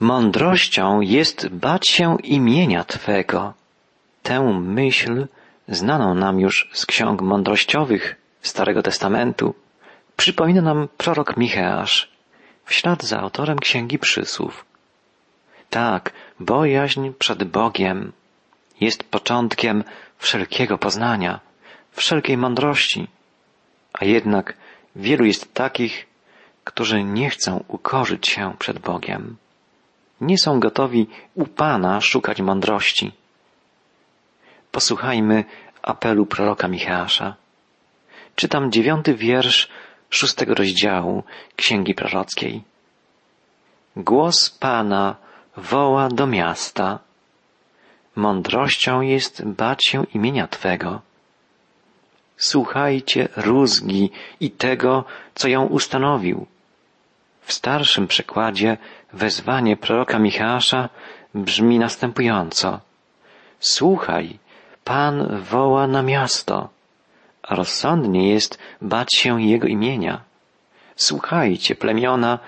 Mądrością jest bać się imienia Twego. Tę myśl, znaną nam już z ksiąg mądrościowych Starego Testamentu, przypomina nam prorok Micheasz, w ślad za autorem Księgi Przysłów. Tak, bojaźń przed Bogiem jest początkiem wszelkiego poznania, wszelkiej mądrości. A jednak wielu jest takich, którzy nie chcą ukorzyć się przed Bogiem. Nie są gotowi u Pana szukać mądrości. Posłuchajmy apelu proroka Micheasza. Czytam dziewiąty wiersz szóstego rozdziału Księgi Prorockiej. Głos Pana woła do miasta. Mądrością jest bać się imienia Twego. Słuchajcie rózgi i tego, co ją ustanowił. W starszym przekładzie wezwanie proroka Michała brzmi następująco. Słuchaj, Pan woła na miasto, a rozsądnie jest bać się Jego imienia. Słuchajcie, plemiona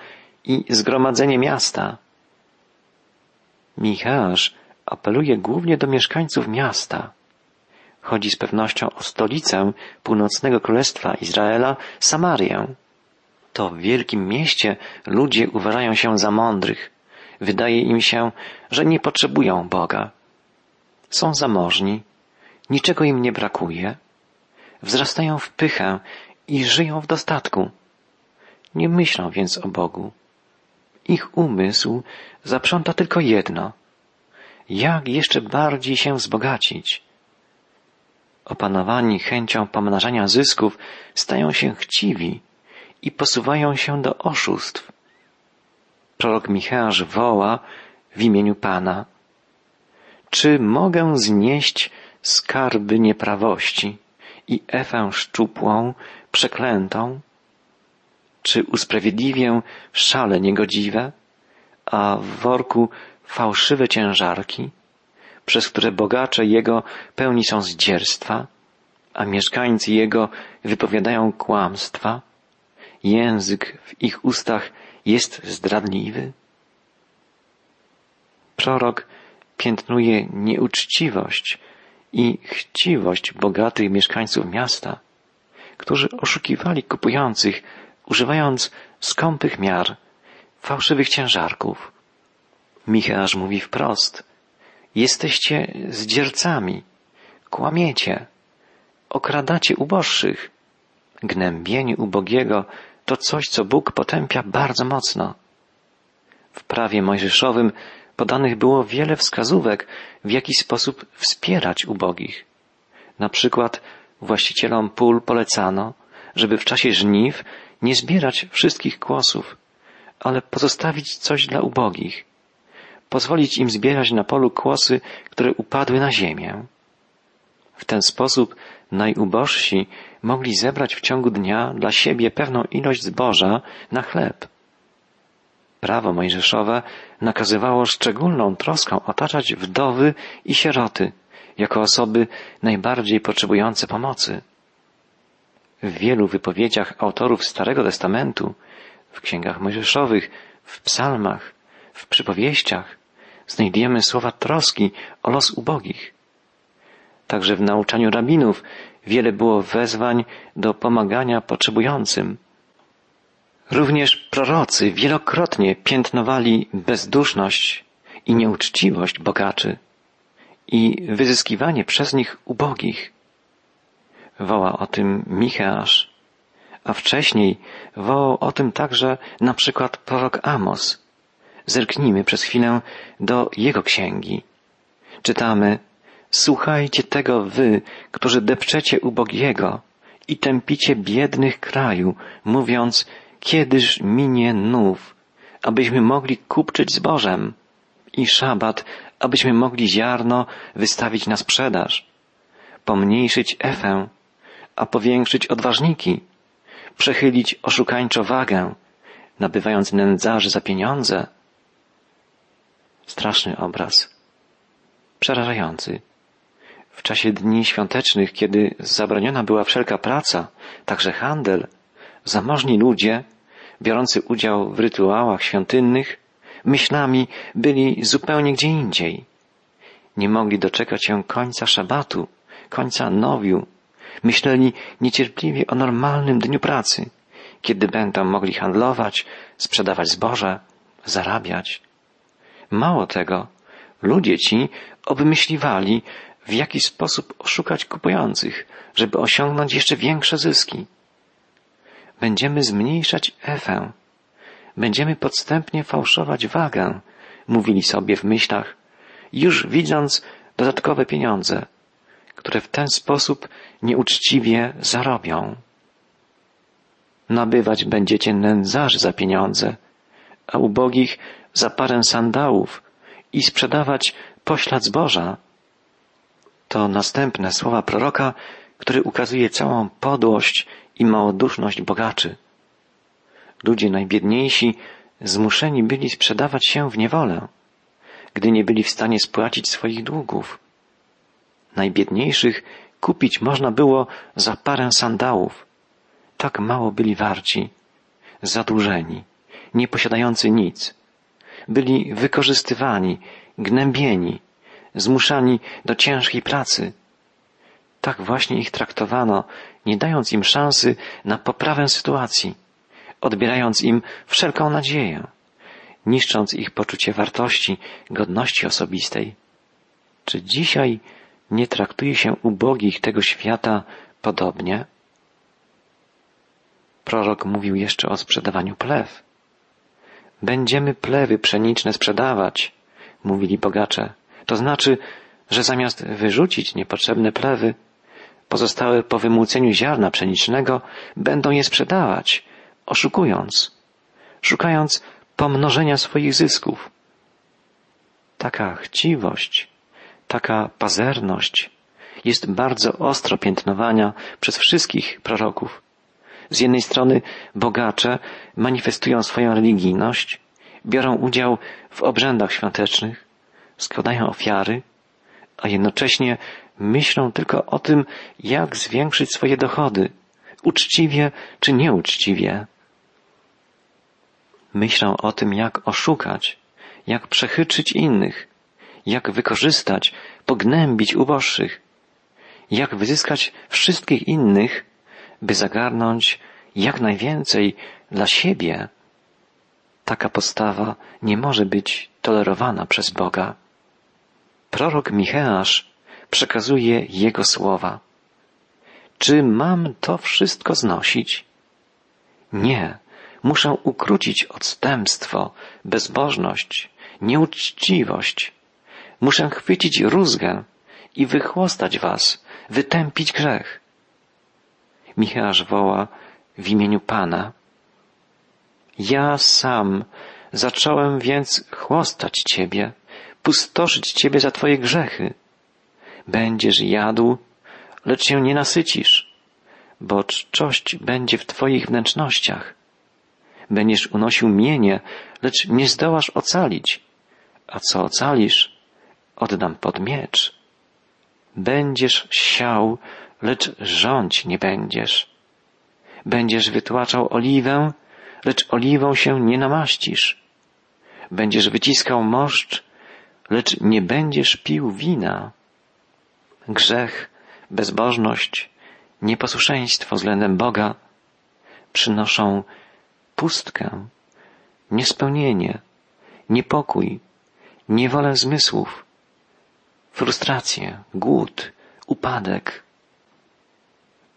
i zgromadzenie miasta. Michasz apeluje głównie do mieszkańców miasta. Chodzi z pewnością o stolicę północnego królestwa Izraela, Samarię. To w wielkim mieście ludzie uważają się za mądrych. Wydaje im się, że nie potrzebują Boga. Są zamożni, niczego im nie brakuje, wzrastają w pychę i żyją w dostatku. Nie myślą więc o Bogu. Ich umysł zaprząta tylko jedno. Jak jeszcze bardziej się wzbogacić? Opanowani chęcią pomnażania zysków stają się chciwi i posuwają się do oszustw. Prorok Micheasz woła w imieniu Pana. Czy mogę znieść skarby nieprawości i Ewę szczupłą, przeklętą? Czy usprawiedliwię szale niegodziwe, a w worku fałszywe ciężarki, przez które bogacze Jego pełni są zdzierstwa, a mieszkańcy Jego wypowiadają kłamstwa? Język w ich ustach jest zdradliwy? Prorok piętnuje nieuczciwość i chciwość bogatych mieszkańców miasta, którzy oszukiwali kupujących, używając skąpych miar, fałszywych ciężarków. Michałasz mówi wprost. Jesteście zdziercami, kłamiecie, okradacie uboższych. Gnębienie ubogiego to coś, co Bóg potępia bardzo mocno. W prawie mojżeszowym podanych było wiele wskazówek, w jaki sposób wspierać ubogich. Na przykład właścicielom pól polecano, żeby w czasie żniw nie zbierać wszystkich kłosów, ale pozostawić coś dla ubogich. Pozwolić im zbierać na polu kłosy, które upadły na ziemię. W ten sposób najubożsi mogli zebrać w ciągu dnia dla siebie pewną ilość zboża na chleb. Prawo mojżeszowe nakazywało szczególną troską otaczać wdowy i sieroty jako osoby najbardziej potrzebujące pomocy. W wielu wypowiedziach autorów Starego Testamentu, w księgach mojżeszowych, w psalmach, w przypowieściach znajdujemy słowa troski o los ubogich. Także w nauczaniu rabinów wiele było wezwań do pomagania potrzebującym. Również prorocy wielokrotnie piętnowali bezduszność i nieuczciwość bogaczy i wyzyskiwanie przez nich ubogich. Woła o tym Micheasz, a wcześniej wołał o tym także na przykład prorok Amos. Zerknijmy przez chwilę do jego księgi. Czytamy Słuchajcie tego wy, którzy depczecie ubogiego i tępicie biednych kraju, mówiąc, kiedyż minie nów, abyśmy mogli kupczyć zbożem i szabat, abyśmy mogli ziarno wystawić na sprzedaż, pomniejszyć efę, a powiększyć odważniki, przechylić oszukańczo wagę, nabywając nędzarzy za pieniądze. Straszny obraz. Przerażający. W czasie dni świątecznych, kiedy zabroniona była wszelka praca, także handel, zamożni ludzie, biorący udział w rytuałach świątynnych, myślami byli zupełnie gdzie indziej. Nie mogli doczekać się końca szabatu, końca nowiu. Myśleli niecierpliwie o normalnym dniu pracy, kiedy będą mogli handlować, sprzedawać zboże, zarabiać. Mało tego, ludzie ci obmyśliwali, w jaki sposób oszukać kupujących, żeby osiągnąć jeszcze większe zyski. Będziemy zmniejszać efę. Będziemy podstępnie fałszować wagę, mówili sobie w myślach, już widząc dodatkowe pieniądze, które w ten sposób nieuczciwie zarobią. Nabywać będziecie nędzarzy za pieniądze, a ubogich za parę sandałów i sprzedawać poślad zboża. To następne słowa proroka, który ukazuje całą podłość i małoduszność bogaczy. Ludzie najbiedniejsi zmuszeni byli sprzedawać się w niewolę, gdy nie byli w stanie spłacić swoich długów. Najbiedniejszych kupić można było za parę sandałów. Tak mało byli warci, zadłużeni, nieposiadający nic. Byli wykorzystywani, gnębieni, zmuszani do ciężkiej pracy. Tak właśnie ich traktowano, nie dając im szansy na poprawę sytuacji, odbierając im wszelką nadzieję, niszcząc ich poczucie wartości, godności osobistej. Czy dzisiaj nie traktuje się ubogich tego świata podobnie? Prorok mówił jeszcze o sprzedawaniu plew. Będziemy plewy pszeniczne sprzedawać, mówili bogacze. To znaczy, że zamiast wyrzucić niepotrzebne plewy, pozostałe po wymłóceniu ziarna pszenicznego będą je sprzedawać, oszukując, szukając pomnożenia swoich zysków. Taka chciwość, taka pazerność jest bardzo ostro piętnowania przez wszystkich proroków. Z jednej strony bogacze manifestują swoją religijność, biorą udział w obrzędach świątecznych, składają ofiary, a jednocześnie myślą tylko o tym, jak zwiększyć swoje dochody, uczciwie czy nieuczciwie. Myślą o tym, jak oszukać, jak przechytrzyć innych, jak wykorzystać, pognębić uboższych, jak wyzyskać wszystkich innych, by zagarnąć jak najwięcej dla siebie. Taka postawa nie może być tolerowana przez Boga. Prorok Micheasz przekazuje jego słowa. Czy mam to wszystko znosić? Nie, muszę ukrócić odstępstwo, bezbożność, nieuczciwość. Muszę chwycić rózgę i wychłostać was, wytępić grzech. Micheasz woła w imieniu Pana. Ja sam zacząłem więc chłostać Ciebie, pustoszyć Ciebie za Twoje grzechy. Będziesz jadł, lecz się nie nasycisz, bo czczość będzie w Twoich wnętrznościach. Będziesz unosił mienie, lecz nie zdołasz ocalić, a co ocalisz, oddam pod miecz. Będziesz siał, lecz rządź nie będziesz. Będziesz wytłaczał oliwę, lecz oliwą się nie namaścisz. Będziesz wyciskał moszcz, lecz nie będziesz pił wina. Grzech, bezbożność, nieposłuszeństwo względem Boga przynoszą pustkę, niespełnienie, niepokój, niewolę zmysłów, frustrację, głód, upadek.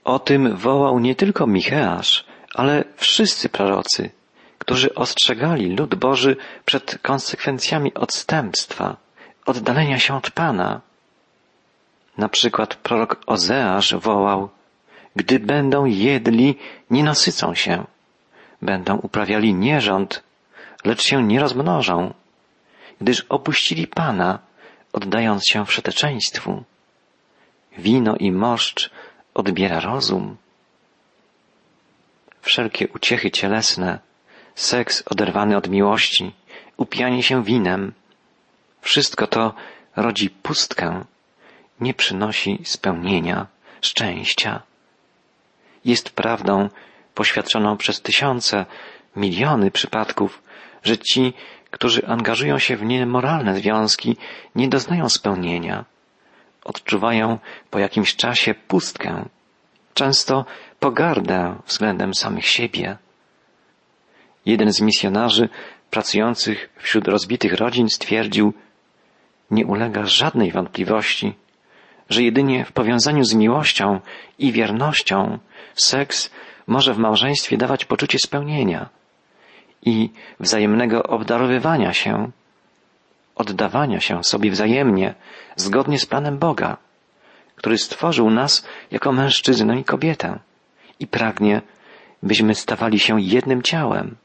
O tym wołał nie tylko Micheasz, ale wszyscy prorocy, którzy ostrzegali lud Boży przed konsekwencjami odstępstwa, oddalenia się od Pana. Na przykład prorok Ozeasz wołał, gdy będą jedli, nie nasycą się. Będą uprawiali nierząd, lecz się nie rozmnożą, gdyż opuścili Pana, oddając się wszeteczeństwu. Wino i moszcz odbiera rozum. Wszelkie uciechy cielesne, seks oderwany od miłości, upijanie się winem, wszystko to rodzi pustkę, nie przynosi spełnienia, szczęścia. Jest prawdą poświadczoną przez tysiące, miliony przypadków, że ci, którzy angażują się w niemoralne związki, nie doznają spełnienia. Odczuwają po jakimś czasie pustkę, często pogardę względem samych siebie. Jeden z misjonarzy pracujących wśród rozbitych rodzin stwierdził, nie ulega żadnej wątpliwości, że jedynie w powiązaniu z miłością i wiernością seks może w małżeństwie dawać poczucie spełnienia i wzajemnego obdarowywania się, oddawania się sobie wzajemnie, zgodnie z planem Boga, który stworzył nas jako mężczyznę i kobietę i pragnie, byśmy stawali się jednym ciałem.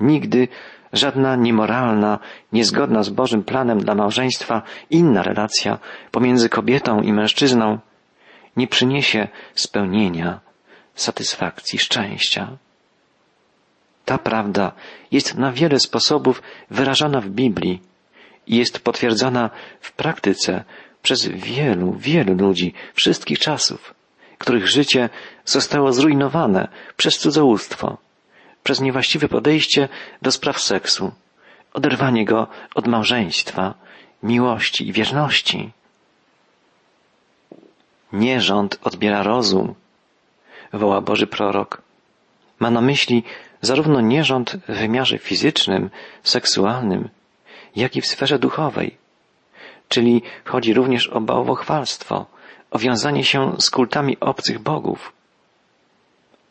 Nigdy żadna niemoralna, niezgodna z Bożym planem dla małżeństwa inna relacja pomiędzy kobietą i mężczyzną nie przyniesie spełnienia, satysfakcji, szczęścia. Ta prawda jest na wiele sposobów wyrażana w Biblii i jest potwierdzana w praktyce przez wielu, wielu ludzi wszystkich czasów, których życie zostało zrujnowane przez cudzołóstwo, przez niewłaściwe podejście do spraw seksu, oderwanie go od małżeństwa, miłości i wierności. Nierząd odbiera rozum, woła Boży prorok. Ma na myśli zarówno nierząd w wymiarze fizycznym, seksualnym, jak i w sferze duchowej. Czyli chodzi również o bałwochwalstwo, o wiązanie się z kultami obcych bogów.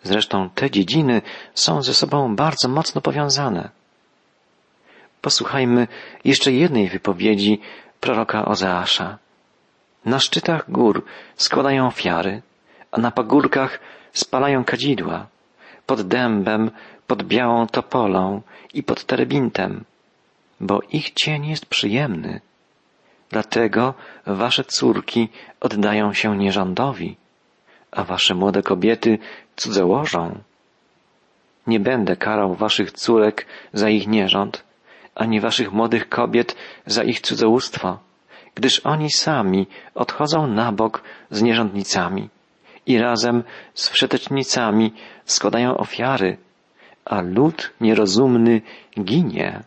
Zresztą te dziedziny są ze sobą bardzo mocno powiązane. Posłuchajmy jeszcze jednej wypowiedzi proroka Ozeasza. Na szczytach gór składają ofiary, a na pagórkach spalają kadzidła, pod dębem, pod białą topolą i pod terebintem, bo ich cień jest przyjemny. Dlatego wasze córki oddają się nierządowi, a wasze młode kobiety cudzołożą. Nie będę karał waszych córek za ich nierząd, ani waszych młodych kobiet za ich cudzołóstwo, gdyż oni sami odchodzą na bok z nierządnicami i razem z wszetecznicami składają ofiary, a lud nierozumny ginie.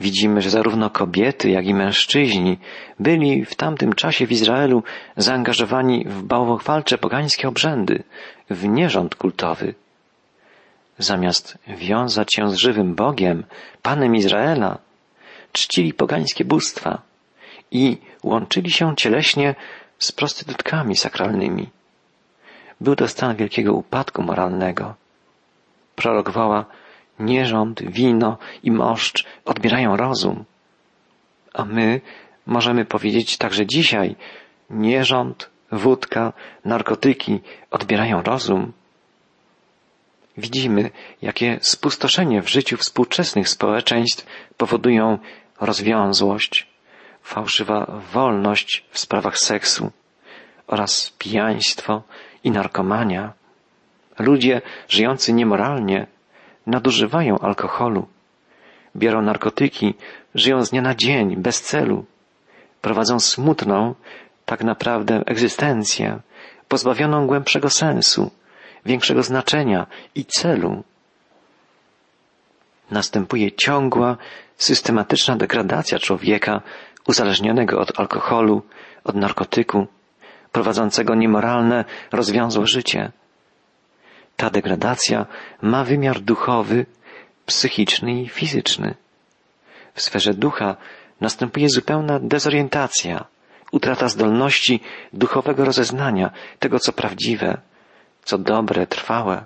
Widzimy, że zarówno kobiety, jak i mężczyźni byli w tamtym czasie w Izraelu zaangażowani w bałwochwalcze pogańskie obrzędy, w nierząd kultowy. Zamiast wiązać się z żywym Bogiem, Panem Izraela, czcili pogańskie bóstwa i łączyli się cieleśnie z prostytutkami sakralnymi. Był to stan wielkiego upadku moralnego. Prorok woła, nierząd, wino i moszcz odbierają rozum. A my możemy powiedzieć także dzisiaj, nierząd, wódka, narkotyki odbierają rozum. Widzimy, jakie spustoszenie w życiu współczesnych społeczeństw powodują rozwiązłość, fałszywa wolność w sprawach seksu oraz pijaństwo i narkomania. Ludzie żyjący niemoralnie nadużywają alkoholu, biorą narkotyki, żyją z dnia na dzień, bez celu, prowadzą smutną, tak naprawdę egzystencję, pozbawioną głębszego sensu, większego znaczenia i celu. Następuje ciągła, systematyczna degradacja człowieka uzależnionego od alkoholu, od narkotyku, prowadzącego niemoralne, rozwiązłe życie. Ta degradacja ma wymiar duchowy, psychiczny i fizyczny. W sferze ducha następuje zupełna dezorientacja, utrata zdolności duchowego rozeznania tego, co prawdziwe, co dobre, trwałe.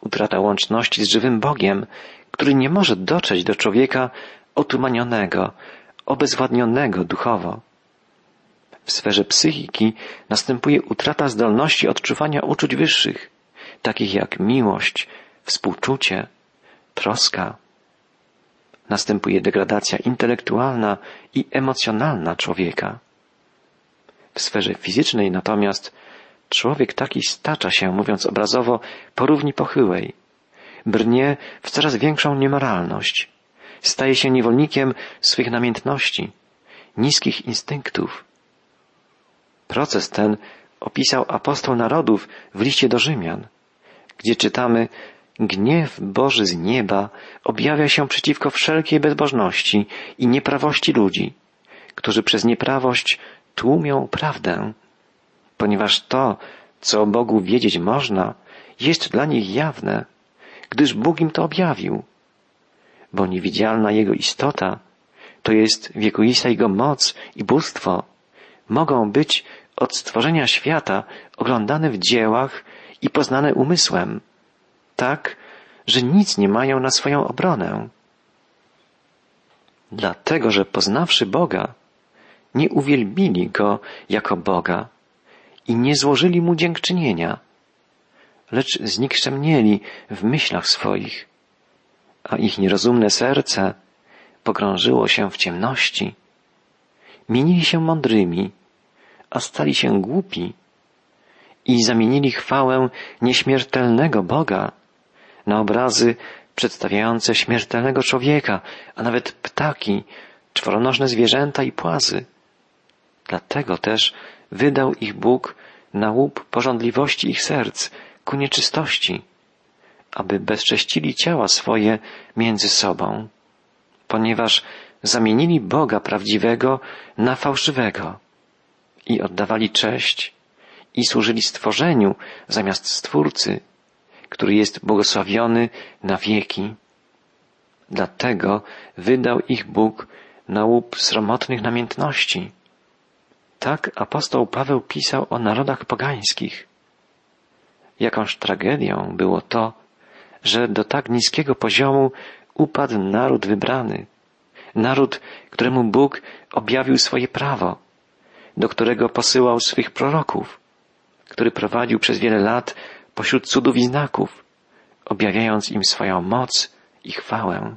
Utrata łączności z żywym Bogiem, który nie może dotrzeć do człowieka otumanionego, obezwładnionego duchowo. W sferze psychiki następuje utrata zdolności odczuwania uczuć wyższych, takich jak miłość, współczucie, troska. Następuje degradacja intelektualna i emocjonalna człowieka. W sferze fizycznej natomiast człowiek taki stacza się, mówiąc obrazowo, po równi pochyłej. Brnie w coraz większą niemoralność. Staje się niewolnikiem swych namiętności, niskich instynktów. Proces ten opisał apostoł narodów w liście do Rzymian, gdzie czytamy, Gniew Boży z nieba objawia się przeciwko wszelkiej bezbożności i nieprawości ludzi, którzy przez nieprawość tłumią prawdę, ponieważ to, co o Bogu wiedzieć można, jest dla nich jawne, gdyż Bóg im to objawił. Bo niewidzialna Jego istota, to jest wiekuista Jego moc i bóstwo, mogą być od stworzenia świata oglądane w dziełach i poznane umysłem, tak, że nic nie mają na swoją obronę. Dlatego, że poznawszy Boga, nie uwielbili Go jako Boga i nie złożyli Mu dziękczynienia, lecz znikczemnieli w myślach swoich, a ich nierozumne serce pogrążyło się w ciemności. Minili się mądrymi, a stali się głupi i zamienili chwałę nieśmiertelnego Boga na obrazy przedstawiające śmiertelnego człowieka, a nawet ptaki, czworonożne zwierzęta i płazy. Dlatego też wydał ich Bóg na łup porządliwości ich serc ku nieczystości, aby bezcześcili ciała swoje między sobą, ponieważ zamienili Boga prawdziwego na fałszywego i oddawali cześć i służyli stworzeniu zamiast Stwórcy, który jest błogosławiony na wieki. Dlatego wydał ich Bóg na łup sromotnych namiętności. Tak apostoł Paweł pisał o narodach pogańskich. Jakąż tragedią było to, że do tak niskiego poziomu upadł naród wybrany, naród, któremu Bóg objawił swoje prawo, do którego posyłał swych proroków, który prowadził przez wiele lat pośród cudów i znaków, objawiając im swoją moc i chwałę.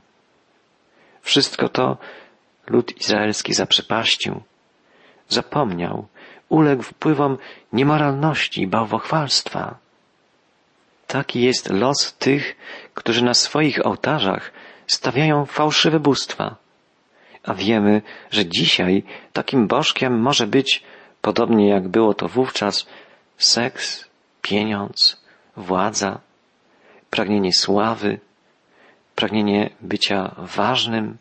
Wszystko to lud izraelski zaprzepaścił, zapomniał, uległ wpływom niemoralności i bałwochwalstwa. Taki jest los tych, którzy na swoich ołtarzach stawiają fałszywe bóstwa. A wiemy, że dzisiaj takim bożkiem może być, podobnie jak było to wówczas, seks, pieniądz, władza, pragnienie sławy, pragnienie bycia ważnym.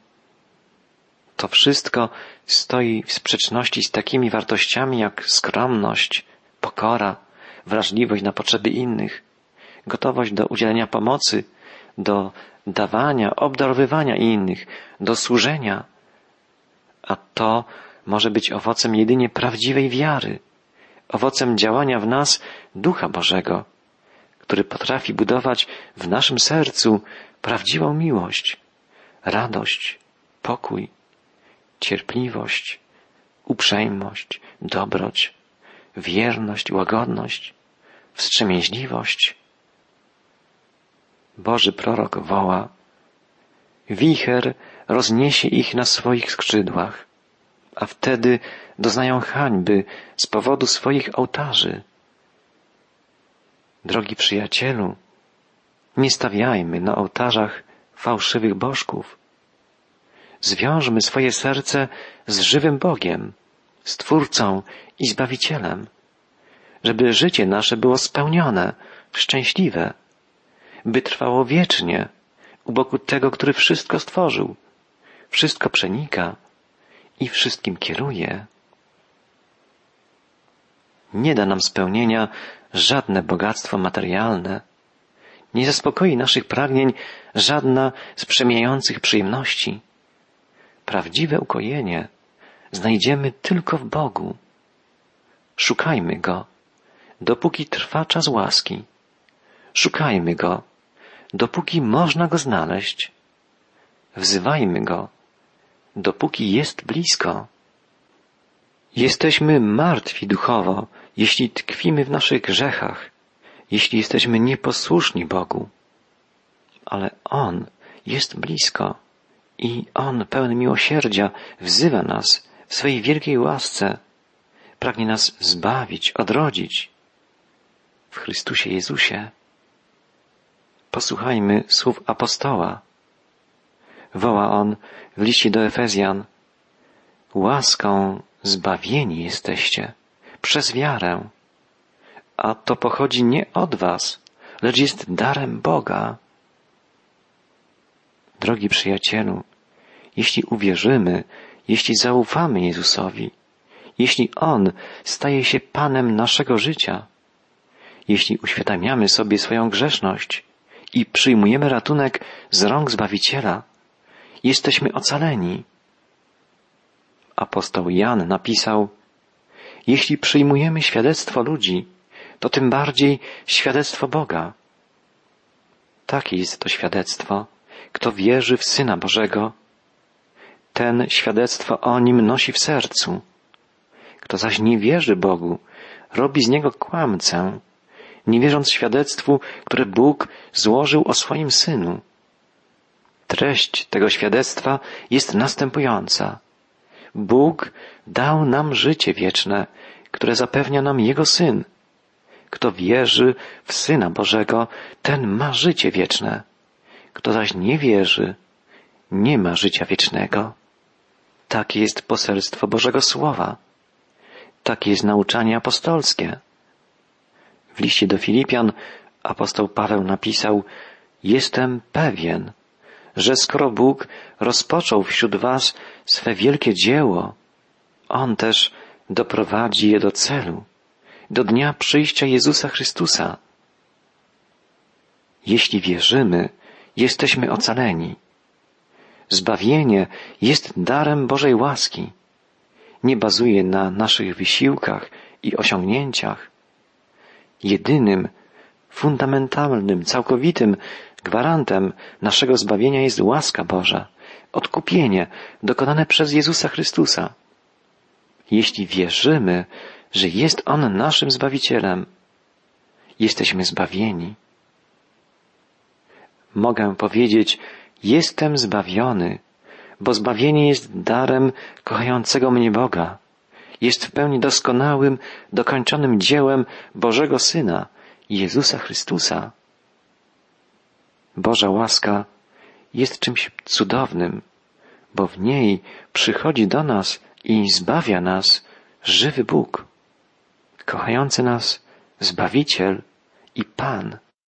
To wszystko stoi w sprzeczności z takimi wartościami jak skromność, pokora, wrażliwość na potrzeby innych, gotowość do udzielenia pomocy, do dawania, obdarowywania innych, do służenia. A to może być owocem jedynie prawdziwej wiary, owocem działania w nas Ducha Bożego, który potrafi budować w naszym sercu prawdziwą miłość, radość, pokój, cierpliwość, uprzejmość, dobroć, wierność, łagodność, wstrzemięźliwość. Boży prorok woła, wicher rozniesie ich na swoich skrzydłach, a wtedy doznają hańby z powodu swoich ołtarzy. Drogi przyjacielu, nie stawiajmy na ołtarzach fałszywych bożków. Zwiążmy swoje serce z żywym Bogiem, Stwórcą i Zbawicielem, żeby życie nasze było spełnione, szczęśliwe, by trwało wiecznie u boku tego, który wszystko stworzył, wszystko przenika i wszystkim kieruje. Nie da nam spełnienia żadne bogactwo materialne, nie zaspokoi naszych pragnień żadna z przemijających przyjemności. Prawdziwe ukojenie znajdziemy tylko w Bogu. Szukajmy Go, dopóki trwa czas łaski. Szukajmy Go, dopóki można Go znaleźć. Wzywajmy Go, dopóki jest blisko. Jesteśmy martwi duchowo, jeśli tkwimy w naszych grzechach, jeśli jesteśmy nieposłuszni Bogu. Ale On jest blisko i On, pełen miłosierdzia, wzywa nas w swojej wielkiej łasce, pragnie nas zbawić, odrodzić w Chrystusie Jezusie. Posłuchajmy słów apostoła. Woła on w liście do Efezjan. Łaską zbawieni jesteście przez wiarę. A to pochodzi nie od was, lecz jest darem Boga, Drogi przyjacielu, jeśli uwierzymy, jeśli zaufamy Jezusowi, jeśli On staje się Panem naszego życia, jeśli uświadamiamy sobie swoją grzeszność i przyjmujemy ratunek z rąk Zbawiciela, jesteśmy ocaleni. Apostoł Jan napisał, jeśli przyjmujemy świadectwo ludzi, to tym bardziej świadectwo Boga. Takie jest to świadectwo. Kto wierzy w Syna Bożego, ten świadectwo o nim nosi w sercu. Kto zaś nie wierzy Bogu, robi z niego kłamcę, nie wierząc świadectwu, które Bóg złożył o swoim Synu. Treść tego świadectwa jest następująca. Bóg dał nam życie wieczne, które zapewnia nam Jego Syn. Kto wierzy w Syna Bożego, ten ma życie wieczne. Kto zaś nie wierzy, nie ma życia wiecznego. Takie jest poselstwo Bożego Słowa. Takie jest nauczanie apostolskie. W liście do Filipian apostoł Paweł napisał, jestem pewien, że skoro Bóg rozpoczął wśród was swe wielkie dzieło, On też doprowadzi je do celu, do dnia przyjścia Jezusa Chrystusa. Jeśli wierzymy, jesteśmy ocaleni. Zbawienie jest darem Bożej łaski. Nie bazuje na naszych wysiłkach i osiągnięciach. Jedynym, fundamentalnym, całkowitym gwarantem naszego zbawienia jest łaska Boża, odkupienie dokonane przez Jezusa Chrystusa. Jeśli wierzymy, że jest On naszym Zbawicielem, jesteśmy zbawieni. Mogę powiedzieć, jestem zbawiony, bo zbawienie jest darem kochającego mnie Boga. Jest w pełni doskonałym, dokończonym dziełem Bożego Syna, Jezusa Chrystusa. Boża łaska jest czymś cudownym, bo w niej przychodzi do nas i zbawia nas żywy Bóg, kochający nas Zbawiciel i Pan.